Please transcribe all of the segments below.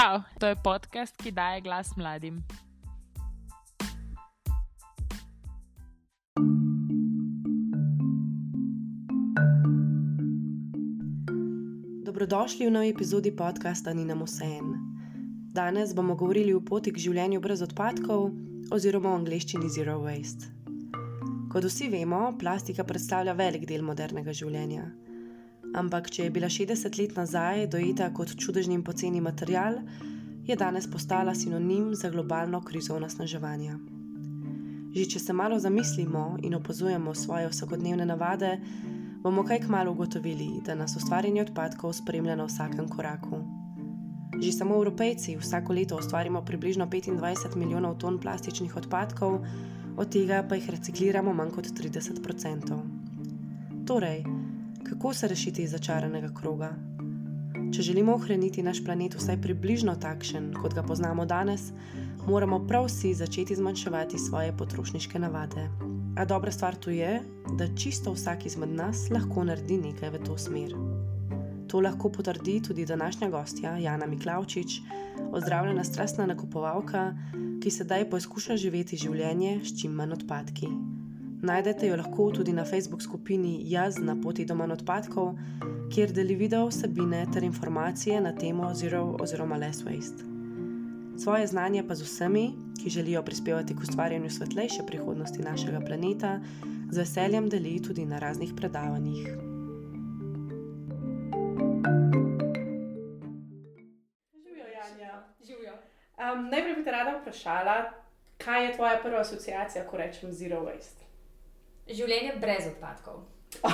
Čau, to je podcast, ki daje glas mladim. Dobrodošli v novi epizodi podcasta Ni nam vse en. Danes bomo govorili o poti k življenju brez odpadkov, oziroma v angleščini Zero Waste. Kot vsi vemo, plastika predstavlja velik del modernega življenja. Ampak, če je bila 60 let nazaj dojeta kot čudežni in poceni material, je danes postala sinonim za globalno krizo onesnaževanja. Že če se malo zamislimo in opazujemo svoje vsakodnevne navade, bomo kaj kmalo ugotovili, da nas ustvarjanje odpadkov spremlja na vsakem koraku. Že samo evropejci vsako leto ustvarimo približno 25 milijonov ton plastičnih odpadkov, od tega pa jih recikliramo manj kot 30 odstotkov. Torej, kako se rešiti iz začaranega kroga? Če želimo ohraniti naš planet vsaj približno takšen, kot ga poznamo danes, moramo prav vsi začeti zmanjševati svoje potrošniške navade. A dobra stvar tu je, da čisto vsak izmed nas lahko naredi nekaj v to smer. To lahko potrdi tudi današnja gostja Jana Miklavčič, ozdravljena strastna nakupovalka, ki sedaj poskuša živeti življenje s čim manj odpadki. Najdete jo lahko tudi na Facebook skupini Jaz na poti do manj odpadkov, kjer deli video vsebine ter informacije na temo Zero oziroma Less Waste. Svoje znanje pa z vsemi, ki želijo prispevati k ustvarjanju svetlejše prihodnosti našega planeta, z veseljem deli tudi na raznih predavanjih. Živijo, Janja. Živijo. Um, najprej bi te rada vprašala, kaj je tvoja prva asociacija, ko rečem zero waste? Življenje brez odpadkov.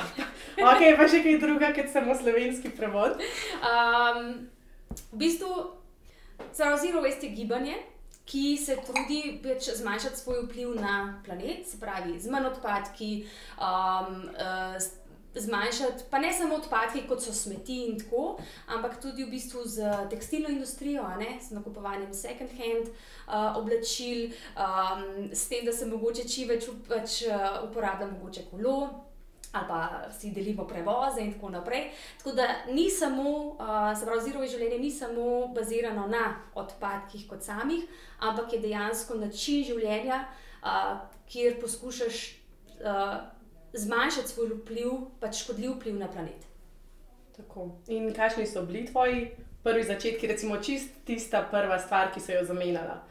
ok, pa še kaj druga, kot samo slovenski prevod. Um, v bistvu, zelo zelo waste je gibanje, ki se trudi pač zmanjšati svoj vpliv na planet, se pravi, z manj odpadki. Um, uh, Zmanjšati, pa ne samo odpadki, kot so smeti in tako, ampak tudi v bistvu z tekstilno industrijo, ne, z nakupovanjem second-hand uh, oblačil, um, s tem, da se mogoče čim več pač, uh, uporablja mogoče kolo, ali pa si delimo prevoze in tako naprej. Tako da ni samo, uh, se pravi, zelo življenje ni samo bazirano na odpadkih kot samih, ampak je dejansko način življenja, uh, kjer poskušaš. Uh, zmanjšati svoj vpliv, pač škodljiv vpliv na planet. Tako. In kakšni so bili tvoji prvi začetki, recimo čist tista prva stvar, ki se je zamenjala?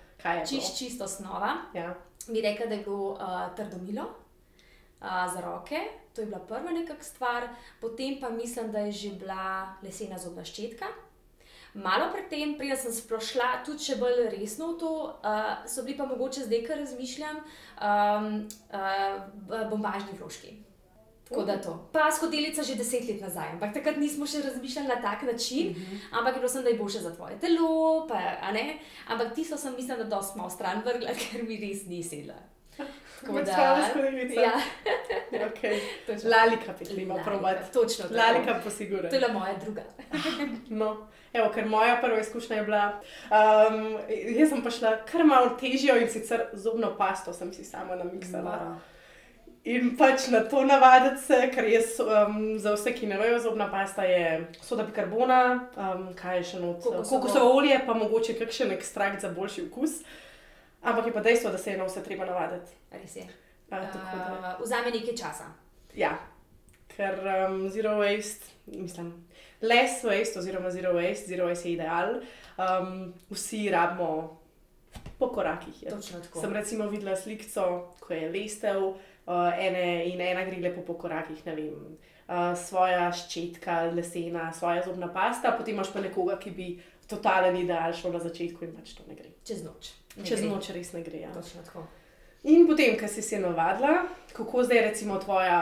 Čist, čisto osnova. Ja. Mi reka, da je bilo uh, trdomilo uh, za roke, to je bila prva nekakšna stvar, potem pa mislim, da je že bila lesena zobna ščetka. Malo predtem, preden sem splošla tudi še bolj resno v to, uh, so bili pa mogoče zdaj, kar razmišljam, um, uh, bombažni vložki. Tako da to. Pa skodelica že deset let nazaj, ampak takrat nismo še razmišljali na tak način, uh -huh. ampak bilo sem, da je boljše za tvoje telo, pa, ampak tisto sem mislim, da dosti malo stran vrgla, ker mi res ni sedla. Tako da je to skodelica. Ja. okay. Lalika petljiva, probati. Točno. Lalika posigura. To je bila moja druga. no. Evo, ker moja prva izkušnja je bila, um, jaz sem pa šla kar malo težjo in sicer zobno pasto sem si sama namiksala. Mara. In pač na to navaditi se, ker jaz um, za vse, ki ne vejo, zobna pasta je soda bikarbona, um, kaj je še noč, Kokosovo. kokosovo olje, pa mogoče kakšen ekstrakt za boljši okus. Ampak je pa dejstvo, da se je na vse treba navaditi. Res je. Da- Uh, Vzame nekaj časa. Ja, ker um, zero waste, mislim, less waste oziroma zero waste, zero waste je ideal. Um, vsi rabimo po korakih. Je. Točno tako. Sem recimo videla sliko, ko je lestev uh, ene in ena gre lepo po korakih, ne vem. Uh, svoja ščetka, lesena, svoja zobna pasta, potem imaš pa nekoga, ki bi totalen ideal šel na začetku in pač to ne gre. Čez noč. Ne Čez gre. noč res ne gre. Ja. Točno tako. In potem, ko si se navadila, kako zdaj recimo tvoja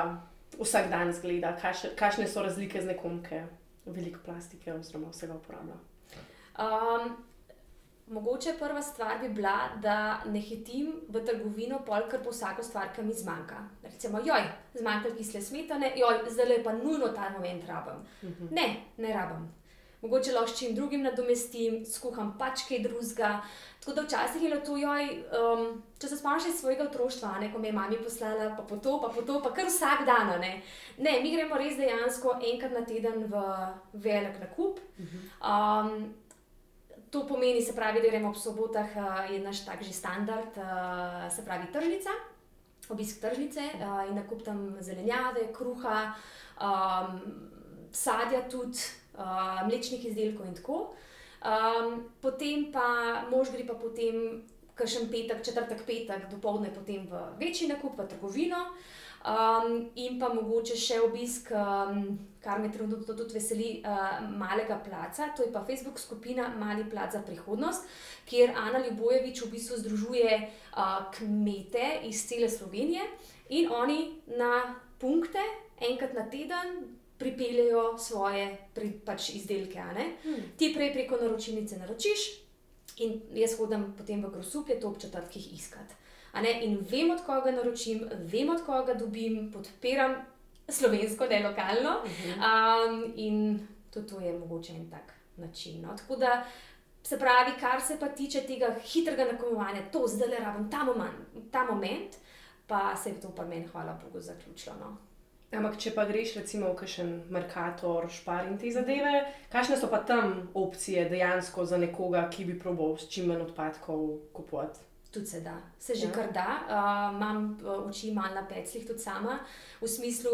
vsak dan zgleda, kakšne so razlike z nekom, ki veliko plastike oziroma vsega uporablja. Um, mogoče prva stvar bi bila, da ne hitim v trgovino, polkar po vsako stvar, ki mi zmanjka. Recimo, joj, zmanjka kisle smetane, joj, zdaj le pa nujno ta moment rabim. Mhm. Ne, ne rabim. Mogoče lahko čim drugim nadomestim, skuham pač kaj drugega. Tako da včasih je bilo to, joj, um, če se spomniš iz svojega otroštva, ne, ko me je mami poslala, pa po to, pa po to, pa kar vsak dan. Ne. ne, mi gremo res dejansko enkrat na teden v velik nakup. Um, to pomeni, se pravi, da gremo ob sobotah, uh, je naš tak že standard, uh, se pravi, tržnica, obisk tržnice uh, in nakup tam zelenjave, kruha, um, sadja tudi, uh, mlečnih izdelkov in tako. Um, potem pa mož gre pa potem, kakšen petek, četrtek, petek, dopoledne, potem v večji nakup, v trgovino. Um, in pa mogoče še obisk, um, kar me trenutno tudi veseli, uh, malega placa, to je pa Facebook skupina Mali plac za prihodnost, kjer Ana Ljubojevič v bistvu združuje uh, kmete iz cele Slovenije in oni na punkte, enkrat na teden, pripeljejo svoje pri, pač izdelke. Hmm. Ti prej preko naročilnice naročiš in jaz hodim potem v Grosuplje to ob četrtkih iskati. In vem, od koga naročim, vem, od koga dobim, podpiram slovensko, ne lokalno. Um, in tudi to je mogoče en tak način. No? Tako da, se pravi, kar se pa tiče tega hitrega nakupovanja, to zdaj le rabim ta, ta moment, pa se je to pa meni, hvala Bogu, zaključilo. No? Ampak, če pa greš recimo v kakšen Merkator, Špar in te zadeve, kakšne so pa tam opcije dejansko za nekoga, ki bi probal s čim manj odpadkov kupovati? tudi se da, se že ja. kar da. Uh, imam uh, oči malo na pecljih, tudi sama, v smislu,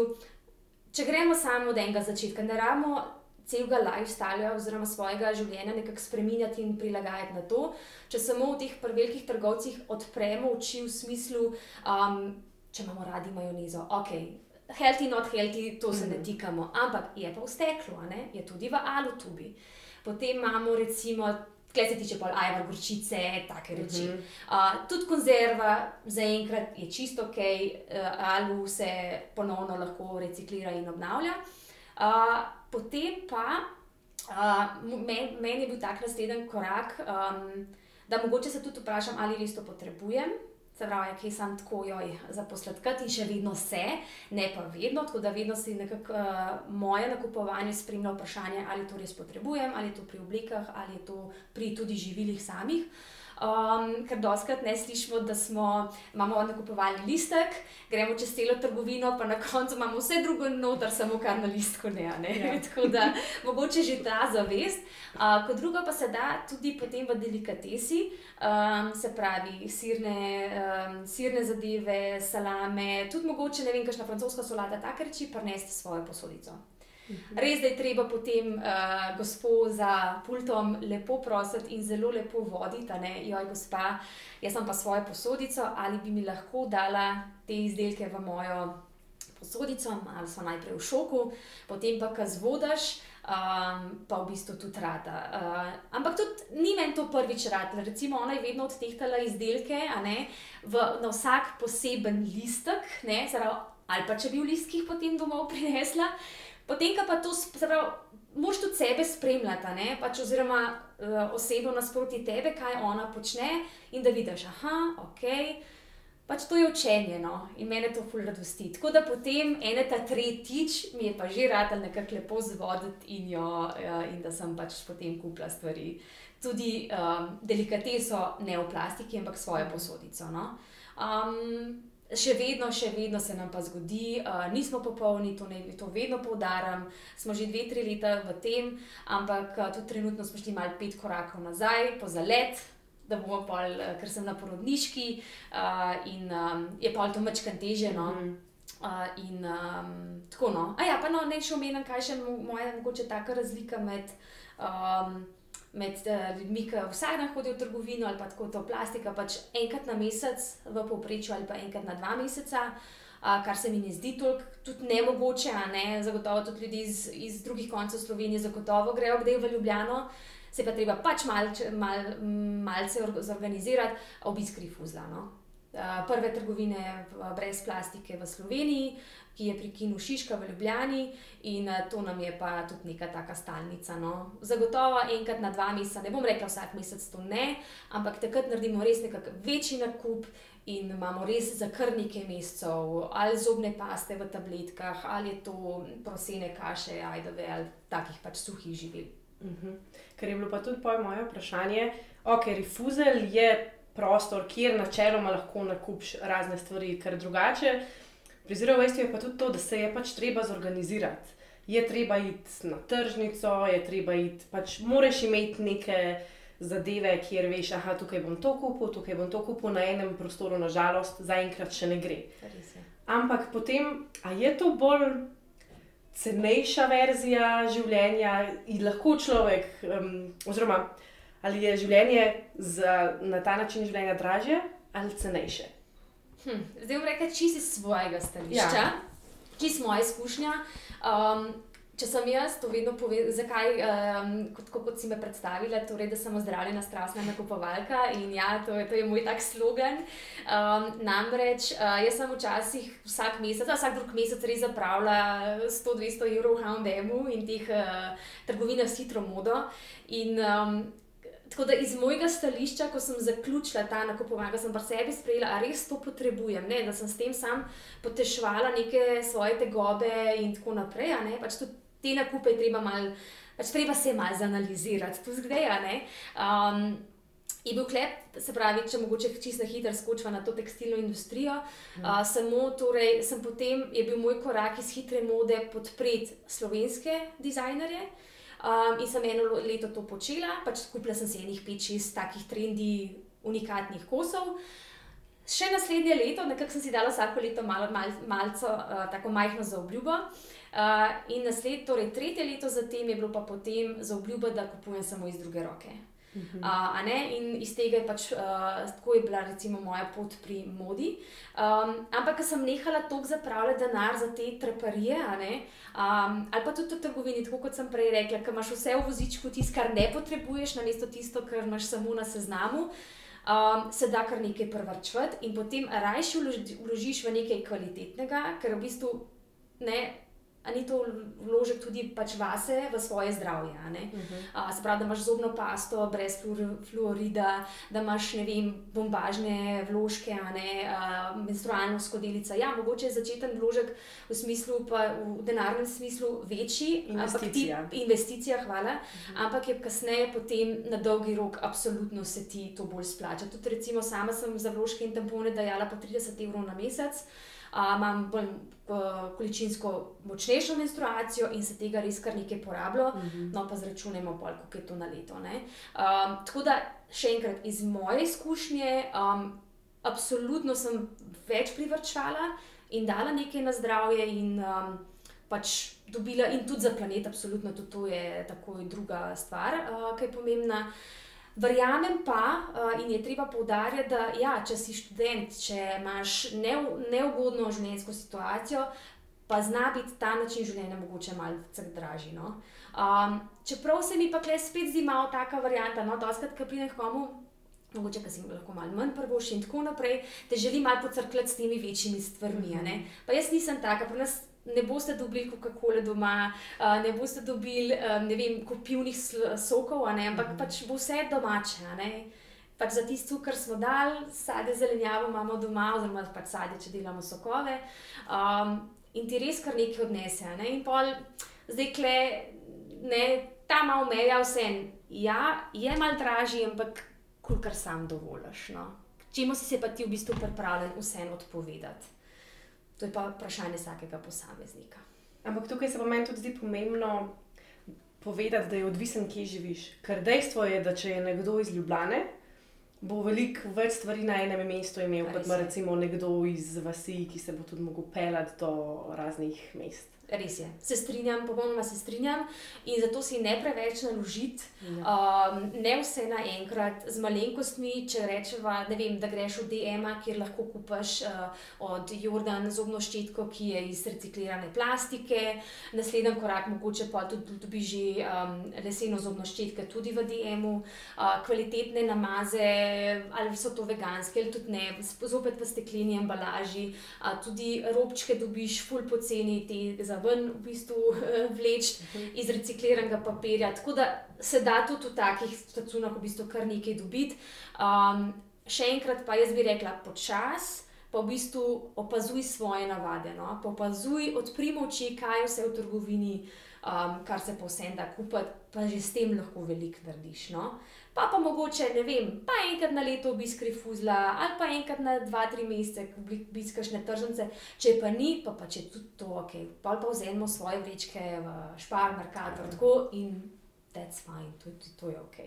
če gremo samo od enega začetka, ne rabimo celega lifestyla oziroma svojega življenja nekako spremenjati in prilagajati na to. Če samo v teh velikih trgovcih odpremo oči v smislu, um, če imamo radi majonezo, ok. Healthy, not healthy, to se mm. ne mhm. tikamo, ampak je pa v steklu, je tudi v alutubi. Potem imamo recimo Kaj se tiče pol ajvar, gorčice, take reči. Uh -huh. uh, tudi konzerva zaenkrat je čisto ok, uh, alu se ponovno lahko reciklira in obnavlja. Uh, potem pa uh, meni men je bil tak naslednji korak, um, da mogoče se tudi vprašam, ali res to potrebujem. Se pravi, ki sem tako joj za posladkati in še vedno se, ne pa vedno, tako da vedno si nekako uh, moje nakupovanje spremlja vprašanje, ali to res potrebujem, ali je to pri oblikah, ali je to pri tudi živilih samih. Uh, Um, ker doskrat ne slišimo, da smo, imamo nakupovalni listek, gremo čez celo trgovino, pa na koncu imamo vse drugo noter, samo kar na listku ne. ne? Ja. Tako da mogoče že ta zavest. Uh, kot drugo pa se da tudi potem v delikatesi, um, se pravi sirne, um, sirne zadeve, salame, tudi mogoče ne vem, kakšna francoska solata, tako reči, pa nesti svojo posodico. Res je, treba potem uh, gospod za pultom lepo prositi in zelo lepo voditi, da je, joj, gospa, jaz sem pa svojo posodico, ali bi mi lahko dala te izdelke v mojo posodico, ali so najprej v šoku, potem pa kaj zvodaš. Um, pa v bistvu tudi rada. Uh, ampak tudi ni meni to prvič rad. Recimo, ona je vedno odtehtala izdelke ne, v, na vsak poseben listek, ne, zarav, ali pa če bi v listkih potem domov prinesla. Potem pa to, moš tudi sebe spremljati, pač, oziroma uh, osebo nasproti tebe, kaj ona počne, in da vidiš, ah, ok. Pač to je učenje no? in meni to ful radosti. Tako da potem ene ta tretjič mi je pa že rad nekako lepo zvoditi in, jo, uh, in da sem pač potem kupila stvari. Tudi um, delikateso ne v plastiki, ampak svojo posodico. No? Um, Še vedno, še vedno se nam pa zgodi, uh, nismo popolni, to, ne, to vedno poudarjam. Smo že dve, tri leta v tem, ampak uh, tudi trenutno smo šli malo pet korakov nazaj, po zalet, da bomo pol, uh, ker sem na porodniški uh, in um, je pol to mečkan teže. No? Mm uh, in um, tako no. A ja, pa no, ne še omenjam, kaj še moja mogoče taka razlika med. Um, med uh, ljudmi, ki vsak dan hodijo v trgovino ali pa tako to plastika, pač enkrat na mesec v povprečju ali pa enkrat na dva meseca, uh, kar se mi ne zdi toliko, tudi ne mogoče, ne? zagotovo tudi ljudi iz, iz drugih koncev Slovenije, zagotovo grejo kdaj v Ljubljano. Se pa treba pač mal, mal, malce zorganizirati, obisk rifuzla. No? Prve trgovine brez plastike v Sloveniji, ki je pri Kinu Šiška v Ljubljani in to nam je pa tudi neka taka stalnica. No. Zagotovo enkrat na dva meseca, ne bom rekla vsak mesec, to ne, ampak takrat naredimo res nekako večji nakup in imamo res za kar nekaj mesecev, ali zobne paste v tabletkah, ali je to prosene kaše, ajdove ali takih pač suhih živil. Uh mhm. -huh. Ker je bilo pa tudi moje vprašanje, ok, rifuzel je prostor, kjer načeloma lahko nakupiš razne stvari, ker drugače. Pri zelo vesti je pa tudi to, da se je pač treba zorganizirati. Je treba iti na tržnico, je treba iti, pač moraš imeti neke zadeve, kjer veš, da tukaj bom to kupil, tukaj bom to kupil na enem prostoru, nažalost, zaenkrat še ne gre. Je. Ampak potem, a je to bolj cenejša verzija življenja in lahko človek, um, oziroma ali je življenje za, na ta način življenja dražje ali cenejše? Hm. Zdaj bom rekel čisto iz svojega stališča, Ja. čisto moja izkušnja. Um, če sem jaz, to vedno povem, zakaj, um, kot, kot, si me predstavila, torej, da sem ozdravljena strastna nakupovalka in ja, to je, to je moj tak slogan. Um, namreč uh, jaz sem včasih vsak mesec, vsak drug mesec res zapravila 100-200 evrov v H&M-u in teh uh, trgovinah s hitro modo. In, um, Tako da iz mojega stališča, ko sem zaključila ta nakupovanje, sem pa sebi sprejela, da res to potrebujem, ne? da sem s tem sam potešvala neke svoje tegobe in tako naprej. Pač tudi te nakupe je treba mal, pač treba se malo zanalizirati, tu zdaj. a ne. Um, Je bil klep, se pravi, če mogoče čisto hitro skočiva na to tekstilno industrijo. Mm. Uh, samo torej, sem potem je bil moj korak iz hitre mode podpreti slovenske dizajnerje. Um, in sem eno leto to počela, pač kupila sem si enih 5-6 takih trendi, unikatnih kosov. Še naslednje leto, nekako sem si dala vsako leto malo, mal, malce, uh, tako majhno za obljubo. Uh, in naslednje, torej tretje leto zatem je bilo pa potem za obljubo, da kupujem samo iz druge roke. Uh, a ne? in iz tega je pač uh, tako je bila recimo moja pot pri modi. Um, ampak, ko sem nehala toliko zapravljati denar za te traparije, ne, um, ali pa tudi v trgovini, tako kot sem prej rekla, ker imaš vse v vozičku, tisto, kar ne potrebuješ, namesto tisto, kar imaš samo na seznamu. Um, se da kar nekaj prvrčvati in potem rajši vloži- vložiš v nekaj kvalitetnega, ker v bistvu ne. A ni to vložek tudi pač vase, v svoje zdravje? a ne? Uh, se pravi, da imaš zobno pasto brez fluor, fluorida, da imaš ne vem, bombažne vložke, a ne uh, menstrualno skodelico. Ja, mogoče je začeten vložek v smislu, pa v denarnem smislu večji, ampak ti Investicija. investicija, hvala. Ampak je kasneje, potem na dolgi rok, absolutno se ti to bolj splača. Tudi, recimo, sama sem za vložke in tampone dajala po 30 evrov na mesec. Uh, imam bolj uh, količinsko močnejšo menstruacijo in se tega res kar nekaj porablja, uh -huh. no pa zračunajmo bolj, koliko je to na leto. Um, tako da, še enkrat, iz moje izkušnje, um, absolutno sem več privrčvala in dala nekaj na zdravje in um, pač dobila, in tudi za planet, absolutno tudi to je tako druga stvar, uh, ki je pomembna. Verjamem pa, uh, in je treba poudarjati, da ja, če si študent, če imaš neu, neugodno življenjsko situacijo, pa zna biti ta način življenja mogoče malce dražji. No? Um, čeprav se mi pa kle spet zdi malo taka varianta, no, doskrat, ki pridem k komu. Mogoče, ker si lahko malo manj prvoši in tako naprej, te želi malo pocrkljati s temi večjimi stvarmi. Pa jaz nisem taka, pri nas ne boste dobili Coca-Cola doma, ne boste dobili ne vem, kopivnih sokov, ne, ampak pač bo vse domače. Pač za tisto, kar smo dali, sadje, zelenjavo imamo doma, oziroma pač sadje, če delamo sokove. Um, in ti res kar nekaj odnese. Ne? In pol, zdaj kle, ne, ta malo meja vse. Ja, je mal dražji, ampak kolikor sam dovoliš. No? Čemu si se pa ti v bistvu pripravljen vseeno odpovedati? To je pa vprašanje vsakega posameznika. Ampak tukaj se pa meni tudi zdi pomembno povedati, da je odvisen, kje živiš. Ker dejstvo je, da če je nekdo iz Ljubljane, bo veliko več stvari na enem mestu imel, Res kot ima recimo nekdo iz vasi, ki se bo tudi mogel pelati do raznih mest. Res je, se strinjam, popolnoma se strinjam in zato si ne preveč naložiti, Ja. um, ne vse naenkrat, z malenkostmi. Če rečeva, vem, da greš v DM, kjer lahko kupaš uh, od Jordan zobno ščetko, ki je iz reciklirane plastike, naslednji korak mogoče pa tudi dobiš že um, leseno zobno ščetko, tudi v DM-u, uh, kvalitetne namaze, ali so to veganske ali tudi ne, zopet v stekleni embalaži, uh, tudi robčke dobiš, ful poceni, te za ven v bistvu eh, vleč iz recikliranega papirja. Tako da se da tudi v takih stacunah v bistvu kar nekaj dobiti. Um, še enkrat pa jaz bi rekla počas. Pa v bistvu opazuj svoje navade, no? pa opazuj, odpri oči, kaj vse v trgovini, um, kar se povsem da kupiti, pa že s tem lahko veliko narediš. No? Pa pa mogoče, ne vem, pa enkrat na leto obisk rifuzla, ali pa enkrat na dva, tri mesece obiskaš ne tržnice, če pa ni, pa, pa če tudi to ok. Pa pa vzemimo svoje vrečke v špar, markator, tako in that's fine, to, to, to je ok.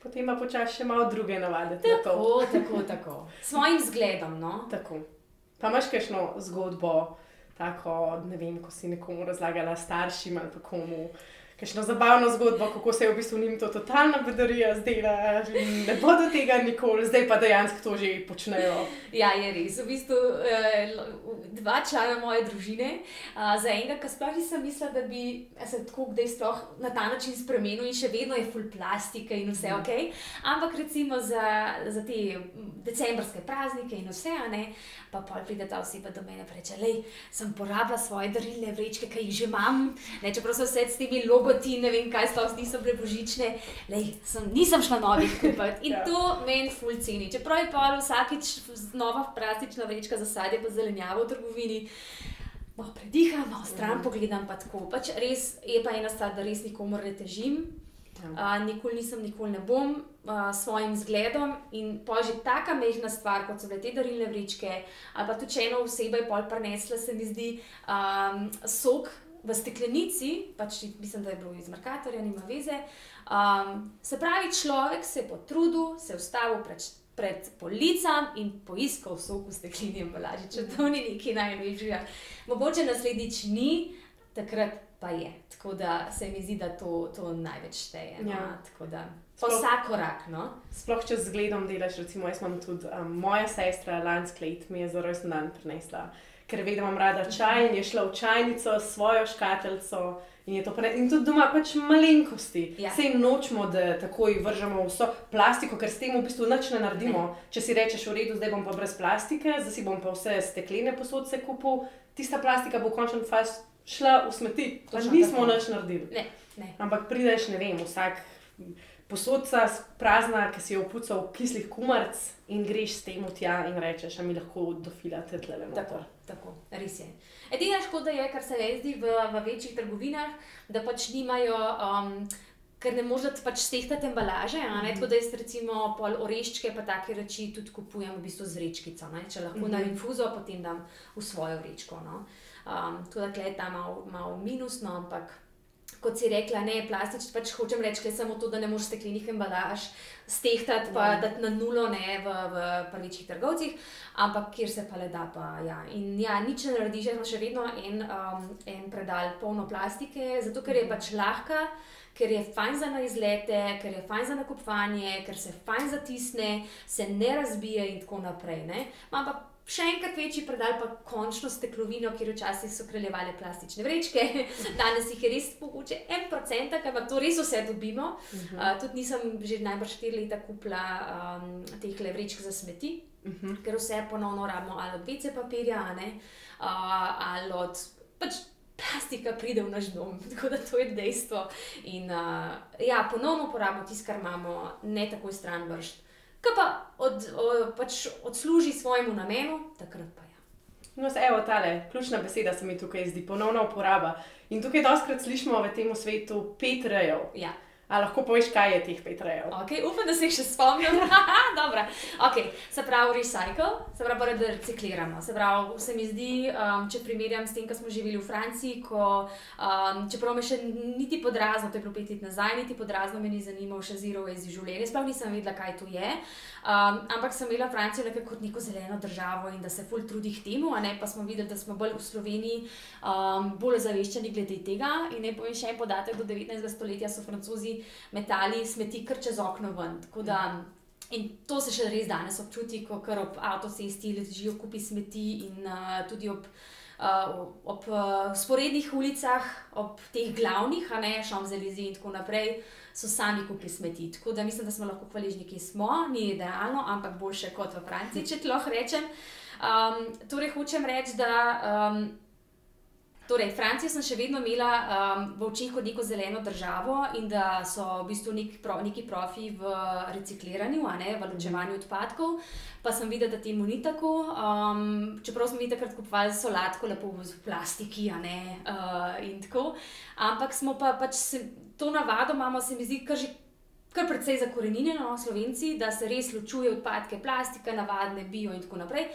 Potem pa počasi še malo druge na to. Tako, tako, tako. S svojim zgledom. No? Tako. Pa imaš kakšno zgodbo, tako, ne vem, ko si nekomu razlagala staršim ali pa komu. Kakšno zabavno zgodbo, kako se je v bistvu njim to totalna bedarija zdela, ne bodo tega nikoli, zdaj pa dejansko to že počnejo. Ja, je res. V bistvu eh, dva člana moje družine, za enega, ki sploh nisem mislila, da bi se tako kdaj sploh na ta način spremenil in še vedno je full plastike in vse ok. Ampak recimo za, za te mm, decembrske praznike in vse, ne, pa pol pride ta oseba do mene in reče: Lej, sem porabila svoje darilne vrečke, ki jih že imam, ne, čeprav so vse s temi logoti, ne vem kaj, sploh niso bile božične, Lej, sem, nisem šla novih kupiti. In Ja. to meni ful ceni. Čeprav je pa vsakič nova plastična vrečka za sadje, pa zelenjavo v trgovini. Malo prediham, malo stran Mhm. pogledam, pa tako. Pač res je pa ena stvar, da res nikomor ne težim. Uh, nikoli nisem, nikoli ne bom uh, s svojim zgledom. In pa že taka mehna stvar, kot so bile te darilne vrečke, ali pa tudi če eno osebo je pol prenesla, se mi zdi um, sok v steklenici, pač mislim, da je bilo iz Merkatorja, nima veze. Um, se pravi, človek se je potrudil, se je ustavil pred, pred policam in poiskal sok v stekleni embalaži. Če to ni nekaj najlepšega, mogoče naslednjič ni, takrat pa je. Tako da se mi zdi, da to, to največ šteje. No? Ja. Sploh- vsak korak. No? Sploh če z zgledom delaš, recimo, jaz imam tudi um, moja sestra lansko let mi je za rojsten dan prinesla, ker ve, da imam rada čaj in je šla v čajnico s svojo škatlico. In, prene- in tudi doma pač malenkosti. Ja. Sej nočemo, da takoj vržemo vso plastiko, ker s tem v bistvu nič ne naredimo. Če si rečeš, v redu, zdaj bom pa brez plastike, zdaj si bom pa vse steklene posodce kupil, tista plastika bo v končni fazi šla v smeti. Pač nismo nič naredili. Ne, ne. Ampak prideš, ne vem, vsak posodca prazna, ki si jo opucal kislih kumarc in greš s tem tja in rečeš, a mi lahko dofilate tle Tako. Tako, res je. Edina škoda je, kar se le zdi v, v večjih trgovinah, da pač nimajo. Um, Ker ne morete pač stehtati embalaže, a ne? tako da jaz recimo pol oreščke, pa take reči tudi kupujem v bistvu z vrečkico. Ne? Če lahko mm -hmm. na infuzo, potem dam v svojo vrečko. No? Um, tako da je ta malo mal minus, no, ampak kot si rekla, ne plastični, pač hočem reči, le samo to, da ne moreš steklenih embalaž stehtati, pa Ja. dati na nulo ne, v, v prvičih trgovcih, ampak kjer se pa le da. Pa, ja. In ja, nič ne narediš, imam še vedno en, um, en predal polno plastike, zato ker je pač lahka. Ker je fajn za na izlete, ker je fajn za nakupovanje, ker se fajn zatisne, se ne razbije in tako naprej. Ne? Imam pa še enkrat večji predal, pa končno steklovino, kjer včasih so kraljevale plastične vrečke, danes jih je res mogoče en procent, ampak to res vse dobimo. Uh -huh. uh, tudi nisem že najbrž štiri leta kupila um, teh le vrečk za smeti, uh -huh. ker vse ponovno rabimo ali od WC papirja, ne, uh, ali od pač. Plastika pride v naš dom, tako da to je dejstvo. In uh, ja, ponovno uporabimo tisto, kar imamo, ne takoj stran vršt. Kaj pa od, o, pač odsluži svojemu namenu, takrat pa ja. No, se, evo, tale ključna beseda se mi tukaj zdi, ponovna uporaba. In tukaj doskrat slišimo v tem svetu pet rejev. ja. A lahko poveš, kaj je teh pet rejev? Okay, upam, da se jih še spomnim. Okay. Se pravi, recycle, se pravi, da recikliramo. Se pravi, se mi zdi, um, če primerjam s tem, kar smo živeli v Franciji, ko, um, čeprav me še niti podrazno, to je bilo pet let nazaj, niti podrazno me ni zanimal še zero waste življenje, sploh nisem vedela, kaj to je. Um, ampak sem imela Francijo nekako kot neko zeleno državo in da se ful trudi k temu, a ne pa smo videli, da smo bolj v Sloveniji um, bolj zaveščeni glede tega. In ne povem še en podatek, do 19. stoletja so francozi metali smeti kar čez okno ven. Da, In to se še res danes občuti, ko kar ob avtocesti ležijo kupi smeti in uh, tudi ob. Uh, ob uh, sporednih ulicah, ob teh glavnih, a ne Šamzelizi in tako naprej, so sami kupi smeti. Tako da mislim, da smo lahko hvaležni, ki smo, ni idealno, ampak boljše kot v Franciji, če lahko rečem. Um, torej, hočem reči, da. Um, Torej, Francijo sem še vedno imela um, v očeh kot neko zeleno državo in da so v bistvu nek pro, neki profi v recikliranju, ne v ločevanju odpadkov. Pa sem videla, da temu ni tako. Um, čeprav smo mi takrat kupovali solatko, lepo v plastiki, ne uh, in tako. Ampak smo pa pač se, to navado imamo, se mi zdi, kar že. Kar precej zakorenjeno, no, slovenci, da se res ločuje odpadke, plastike, navadne, bio in tako naprej.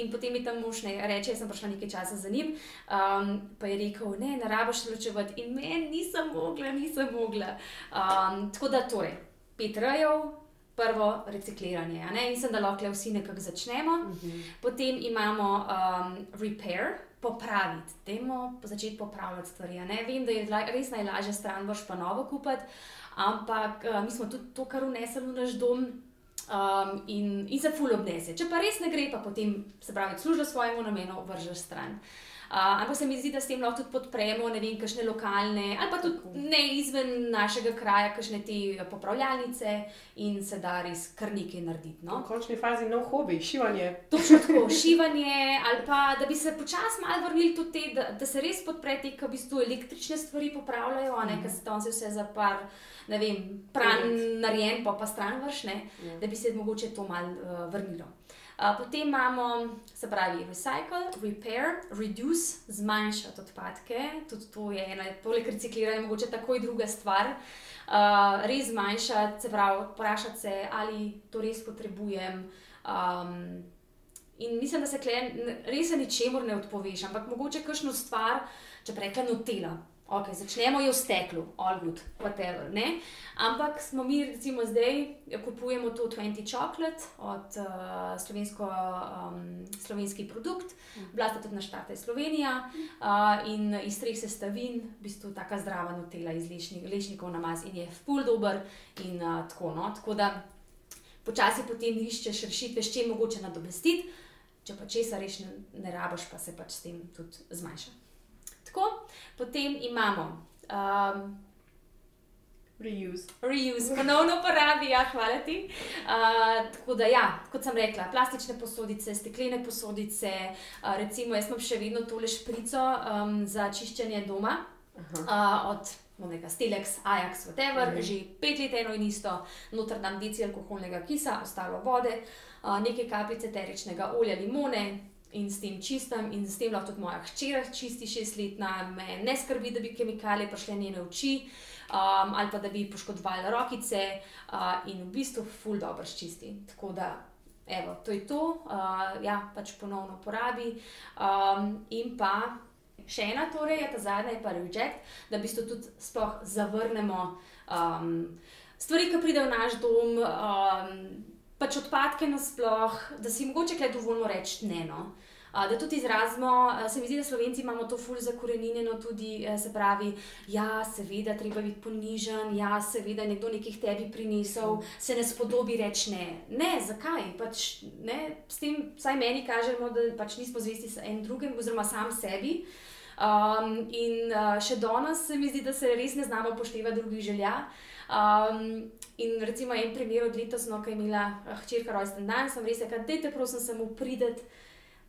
In potem mi tam mož ne reče, jaz sem prišla nekaj časa za njim, um, pa je rekel, ne, ne rabiš ločevati. In meni nisem mogla, nisem mogla. Um, tako da torej, pet rajev, prvo recikliranje. a ne, In sem da lahko vsi nekako začnemo. Potem imamo um, repair, popraviti, dajmo začeti popravljati stvari. a Ne? Vem, da je res najlažje stran, boš pa novo kupiti, ampak uh, mi smo tudi to, kar vnesli v naš dom. Um, in, in se ful obnese. Če pa res ne gre, pa potem se pravi, služijo svojemu namenu, vržeš stran. Uh, ampak se mi zdi, da s tem lahko tudi podpremo, ne vem, kakšne lokalne ali pa tudi ne izven našega kraja, kakšne te popravljalnice in se da res kar nekaj narediti. V No? končni fazi nov hobi, šivanje. Točno tako, šivanje, ali pa da bi se počasi malo vrnili tudi te, da, da se res podpre te, ki v bistvu električne stvari popravljajo, ne, ker se tam se vse za par, ne vem, pran narejen, pa pa stran vršne, Ja. da bi se mogoče to malo uh, vrnilo. Uh, potem imamo, se pravi, recycle, repair, reduce, zmanjšati odpadke. Tudi to je ena, poleg recikliranja, mogoče takoj druga stvar. Uh, res zmanjšati, se pravi, vprašati se, ali to res potrebujem. Um, in mislim, da se kle, res ničemur ne odpoveš, ampak mogoče kakšno stvar, če rekla notela. Ok, začnemo jo v steklu, all good, whatever. Ne? Ampak smo mi, recimo, zdaj kupujemo to 20 chocolate od uh, slovensko, um, slovenski produkt, bila sta tudi naštarta iz Slovenija uh, in iz treh sestavin, v bistvu taka zdrava notela iz lešnik, lešnikov namaz in je full dober in uh, tako. No? Tako da počasi potem iščeš rešitve, s čim mogoče nadomestiti, če pa česa res ne, ne rabiš, pa se pač s tem tudi zmanjša. Tako, potem imamo um, Reuse. reuse, ponovno uporabijo, hvala ti. Uh, tako da, ja, kot sem rekla, plastične posodice, steklene posodice, uh, recimo, jaz imam še vedno tole šprico um, za čiščenje doma uh, od. Nekaj Stelex, Ajax, whatever, mm -hmm. že pet let eno in isto, noter dam deci alkoholnega kisa, ostalo vode, uh, nekaj kapljice eteričnega olja, limone in s tem čistam, in s tem lahko tudi moja hčera čisti šestletna, me ne skrbi, da bi kemikalije prišle njene oči um, ali pa da bi poškodovali rokice uh, in v bistvu ful dobro ščisti. Tako da, evo, to je to, uh, ja, pač ponovno uporabi. Um, in pa še ena, torej, je ta zadnja, je pa reject, da v bistvu tudi zavrnemo um, stvari, ki pridejo v naš dom. Um, Pač odpadke nasploh, da si mogoče kaj dovoljno reči ne. No. A, Da tudi izrazimo, se mi zdi, da Slovenci imamo to ful zakorenjeno, tudi eh, se pravi, ja, seveda, treba biti ponižen, ja, seveda, nekdo nekih tebi prinesel, se ne spodobi reči ne. Ne, zakaj? Pač, ne, s tem, vsaj meni kažemo, da pač nismo zvesti en drugim, oziroma sam sebi. Um, in uh, še danes se mi zdi, da se res ne znamo upoštevati drugih želja. Um, in recimo en primer od letos, no, ko je imela eh, hčerka rojsten dan, sem res rekla, dajte prosim samo prideti.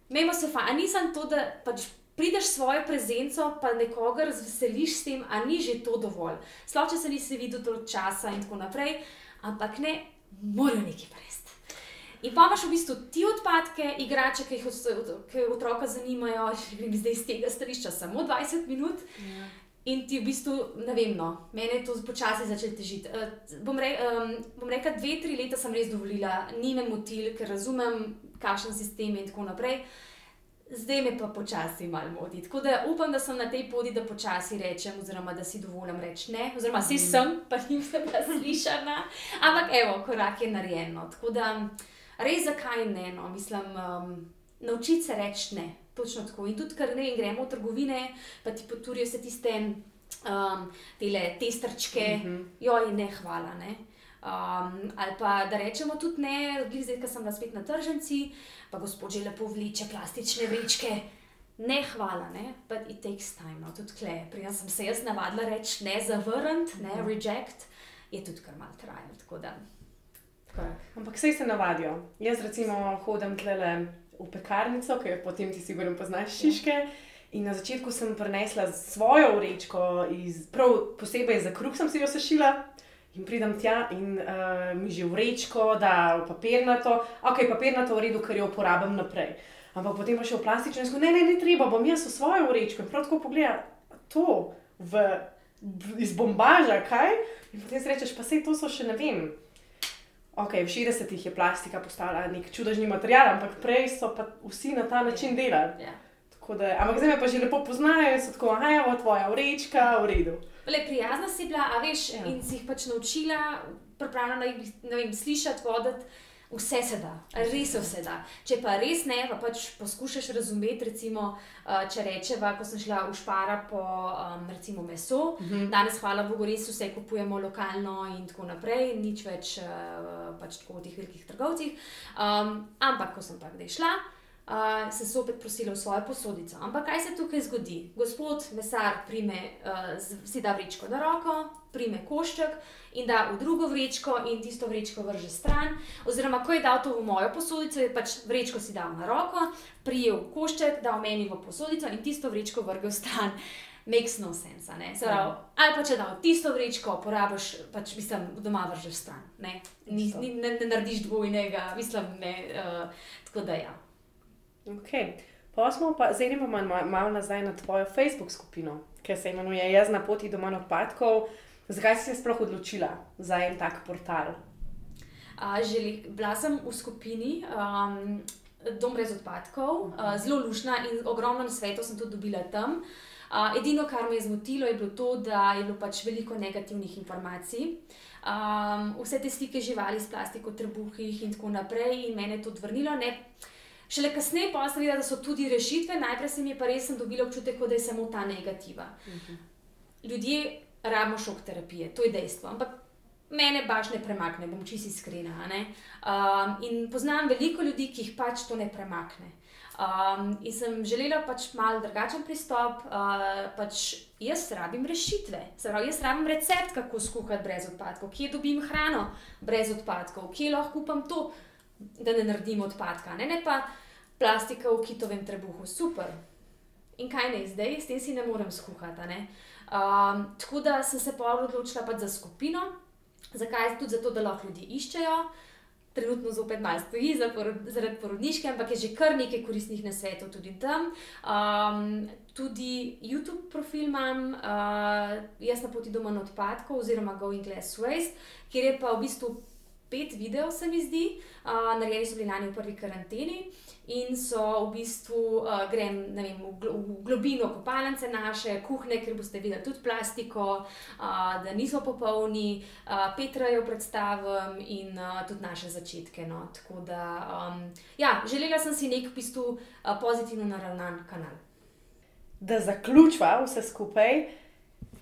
Mejmo se fa, a nisem to, da pač prideš svojo prezenco, pa nekoga razveseliš s tem, a ni že to dovolj. Sploh če se nisi videl toliko časa in tako naprej, ampak ne, morajo nekaj presti. In pa imaš v bistvu ti odpadke, igrače, ki jih od- ki otroka zanimajo, že grem zdaj iz tega stališča samo 20 minut. Ja. In ti v bistvu, ne vem, no, meni je to počasi začelo težiti. Uh, bom, re, um, bom rekla, dve, tri leta sem res dovolila, ni me motil, ker razumem, kakšen sistem je in tako naprej. Zdaj me pa počasi malo moti. Tako da upam, da sem na tej poti, da počasi rečem, oziroma da si dovolim reči ne, oziroma si sem, pa nisem bila slišana. Ampak evo, korak je narejen. No. Tako da res zakaj ne, no, mislim, um, naučiti se reči ne. Točno tako. In tudi, ker ne vem, gremo v trgovine, pa ti poturijo se tiste um, tele testrčke, mm -hmm. joj, ne, hvala. Ne. Um, ali pa da rečemo tudi ne, zdaj, ko sem bila spet na tržnici, pa gospod že lepo vleče plastične vrečke. Ne, hvala, ne, but it takes time, no, tudi kle. Prej sem se jaz navadila reči ne, zavrniti, ne, reject, je tudi kar mal trajalo. Ampak vse se navadijo. Jaz recimo hodim tlele v pekarnico, ki jo potem ti sigurno poznaš šiške. In na začetku sem prinesla svojo vrečko, iz, prav posebej za kruh sem si jo sešila. In pridem tja in uh, mi že vrečko, da v papirnato, ok, papirnato v redu, ker jo uporabim naprej. Ampak potem pa še v plastično, in ne, ne, ne treba, bom jaz v svojo vrečko. In prav tako pogleda to v, v, iz bombaža, kaj. In potem si rečeš, pa sej to so še ne vem. Ok, v 60-ih je plastika postala nek čudežni material, ampak prej so pa vsi na ta način delali. Ja. Tako Da, ampak zdaj me pa že lepo poznajo, so tako, aha, evo, tvoja vrečka, v redu. Le prijazna si bila, a veš, Ja. ja. in si jih pač naučila pripravljena na jih, vem, slišati, voditi. Vse se da, res vse da. Če pa res ne, pa pač poskušaš razumeti, recimo, uh, če rečeva, ko sem šla v špara po um, recimo meso, uh -huh. danes, hvala Bogu, res vse kupujemo lokalno in tako naprej, nič več uh, pač tako v teh velikih trgovcih. Um, ampak, ko sem pa kdaj šla, uh, sem zopet prosila v svojo posodico. Ampak kaj se tukaj zgodi? Gospod mesar prime, uh, si da vrečko na roko, prime košček in da v drugo vrečko in tisto vrečko vrže stran. Oziroma, ko je dal to v mojo posodico, je pač vrečko si dal na roko, prijel košček, dal meni v posodico in tisto vrečko vrgel stran. Makes no sense. Prav, ali pa če da tisto vrečko porabiš, pač mislim, doma vržeš stran. Ne, ni, ni, ne, ne narediš dvojnega, mislim, ne. Uh, tako da ja. Okay. Pa smo pa, zdaj pa malo, malo nazaj na tvojo Facebook skupino, ki se imenuje Jaz na poti do manj odpadkov. Zakaj si se sploh odločila za en tak portal? Uh, želi, bila sem v skupini um, Dom brez odpadkov, uh, zelo lušna in ogromno svetov sem tudi dobila tam. Uh, edino, kar me je zmotilo, je bilo to, da je bilo pač veliko negativnih informacij. Um, vse te slike živali s plastiko, trebuhih in tako naprej, in mene je to odvrnilo. Ne, Šele kasneje pa sem videla, da so tudi rešitve, najprej sem jih pa res dobila občutek, da je samo ta negativa. Uh -huh. Ljudje rabimo šok terapije, to je dejstvo. Ampak mene baš ne premakne, bom čisto iskrena. Um, in poznam veliko ljudi, ki jih pač to ne premakne. Um, in sem želela pač malo drugačen pristop. Uh, pač jaz rabim rešitve, pravi, jaz rabim recept, kako skuhati brez odpadkov, kje dobim hrano brez odpadkov, kje lahko kupam to, da ne naredim odpadka. Ne, ne pa plastika v kitovem trebuhu, super. In kaj ne zdaj, s tem si ne morem skuhati. Um, tako da sem se pa odločila pač za skupino, zakaj? Tudi zato, da lahko ljudi iščejo. Trenutno zopet malo stoji zaradi porodniške, ampak je že kar nekaj koristnih nasvetov tudi tam. Um, tudi YouTube profil imam, uh, jaz na poti doma odpadkov, oziroma Going Glass Waste, kjer je pa v bistvu pet videov, se mi zdi, uh, narejeni so bili lani v prvi karanteni in so v bistvu, uh, grem vem, v, gl v globino kopalnice naše, kuhne, ker boste videli tudi plastiko, uh, da nismo popolni, uh, Petra jo predstavim in uh, tudi naše začetke. No. Tako da, um, ja, želela sem si nek v bistvu uh, pozitivno naravnan kanal. Da zaključva vse skupaj,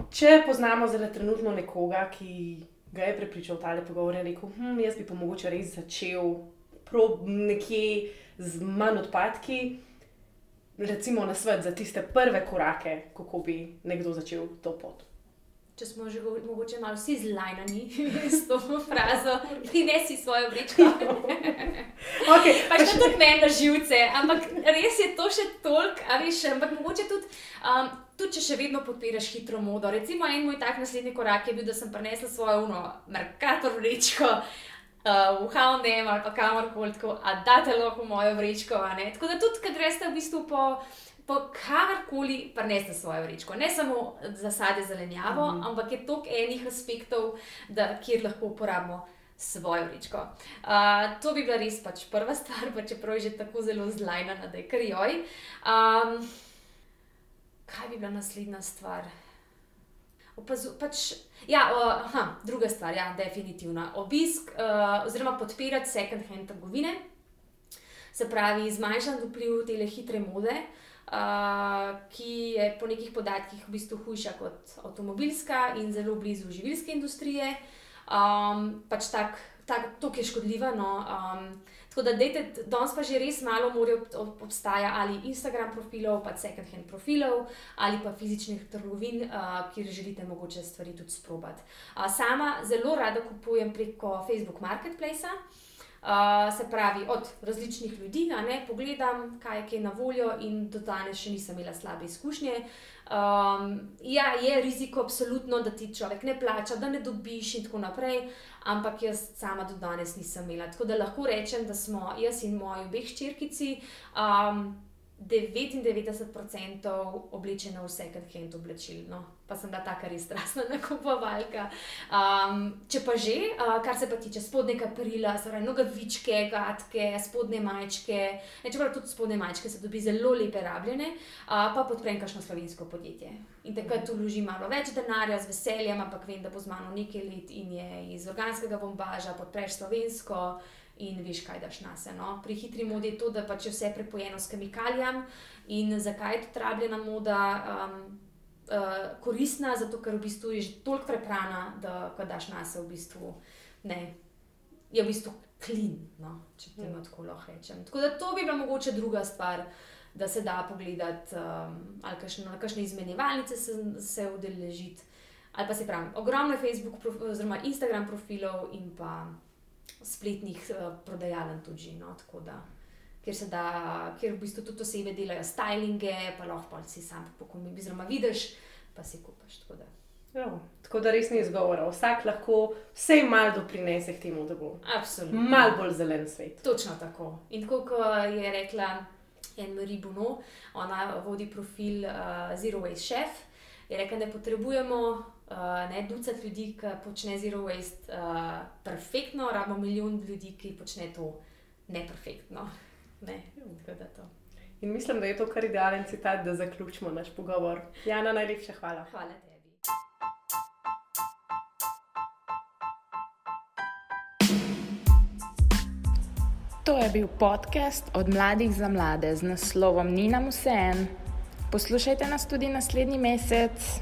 če poznamo zdaj trenutno nekoga, ki ga je prepričal ta le pogovor in rekel, hm, jaz bi pa mogoče res začel nekje z manj odpadki, recimo na svet za tiste prve korake, kako bi nekdo začel to pot. Če smo že mogoče malo vsi zlajnani s to frazo, ti ne si svojo vrečko. okay, pač to tudi meni na živce, ampak res je to še toliko, a veš, ampak mogoče tudi. Um, tudi če še vedno podpiraš hitro modo. Recimo, en moj tak naslednji korak je bil, da sem prenesla svojo uno, Merkator vrečko. Uh, v Houndem ali pa kamorkoli, da date lahko mojo vrečko. Tako da tudi, kad greste v bistvu po, po karkoli, prenesete svojo vrečko. Ne samo za sadje zelenjavo, mm -hmm. ampak je toliko enih aspektov, da, kjer lahko uporabimo svojo vrečko. Uh, to bi bila res pač prva stvar, pa čeprav je že tako zelo zlajna, da je kar joj. Um, kaj bi bila naslednja stvar? Opazu, pač, ja, uh, druga stvar, ja, definitivno. Obisk uh, oziroma podpirati second-hand trgovine, se pravi, zmanjšati vpliv te hitre mode, uh, ki je po nekih podatkih v bistvu hujša kot avtomobilska in zelo blizu živilske industrije. Um, pač tak, tak, je škodljiva. No, um, Tako da, dejte, danes pa že res malo more obstaja ali Instagram profilov, pa second hand profilov, ali pa fizičnih trgovin, uh, kjer želite mogoče stvari tudi sprobati. Uh, sama zelo rada kupujem preko Facebook Marketplace. Uh, se pravi, od različnih ljudi, ne, pogledam, kaj je na voljo, in do danes še nisem imela slabe izkušnje. Um, ja, je riziko, absolutno, da ti človek ne plača, da ne dobiš, in tako naprej ampak jaz sama do danes nisem imela. Tako da lahko rečem, da smo jaz in moji obeh črkici um, 99% oblečena v second hand oblačil. No? Pa sem da taka res strastna nakupovalka. Um, če pa že, uh, kar se pa tiče spodnjega perila, torej nogavičke, gatke, spodnje majčke, čeprav tudi spodnje majčke se dobi zelo lepe rabljene, uh, pa podprem kakšno slovensko podjetje. In takrat tu vložim malo več denarja z veseljem, ampak vem, da bo z mano nekaj let in je iz organskega bombaža, podpreš slovensko in veš, kaj daš na se. No? Pri hitri modi je to, da pač je vse prepojeno s kemikalijami in zakaj je ta rabljena moda um, uh, koristna, zato ker v bistvu je že toliko preprana, da ko daš na se v bistvu ne. Je v bistvu klin, no, če te mm. tako lahko rečem. Tako da to bi bila mogoče druga stvar, da se da pogledati, um, ali kakšne, kakšne izmenjevalnice se, se udeležiti. Ali pa se pravi, ogromno Facebook, prof, oziroma Instagram profilov in pa spletnih uh, prodajaln tudi. No, Ker se da, ker v bistvu tudi osebe delajo stylinge, pa lahko pa si sam pokomi, oziroma vidiš, pa si kupaš. Tako da. Jo, ja, tako da res ni izgovora. Vsak lahko vse malo doprinese k temu, da bo Absolutno. malo bolj zelen svet. Točno tako. In kot je rekla Anne-Marie Bono, ona vodi profil uh, Zero Waste Chef, je rekla, da potrebujemo uh, ne ducat ljudi, ki počne zero waste uh, perfektno, rabimo milijon ljudi, ki počne to neperfektno. Ne, In mislim, da je to kar idealen citat, da zaključimo naš pogovor. Jana, najlepša hvala. Hvala tebi. To je bil podcast od mladih za mlade z naslovom Nina Musen. Poslušajte nas tudi naslednji mesec.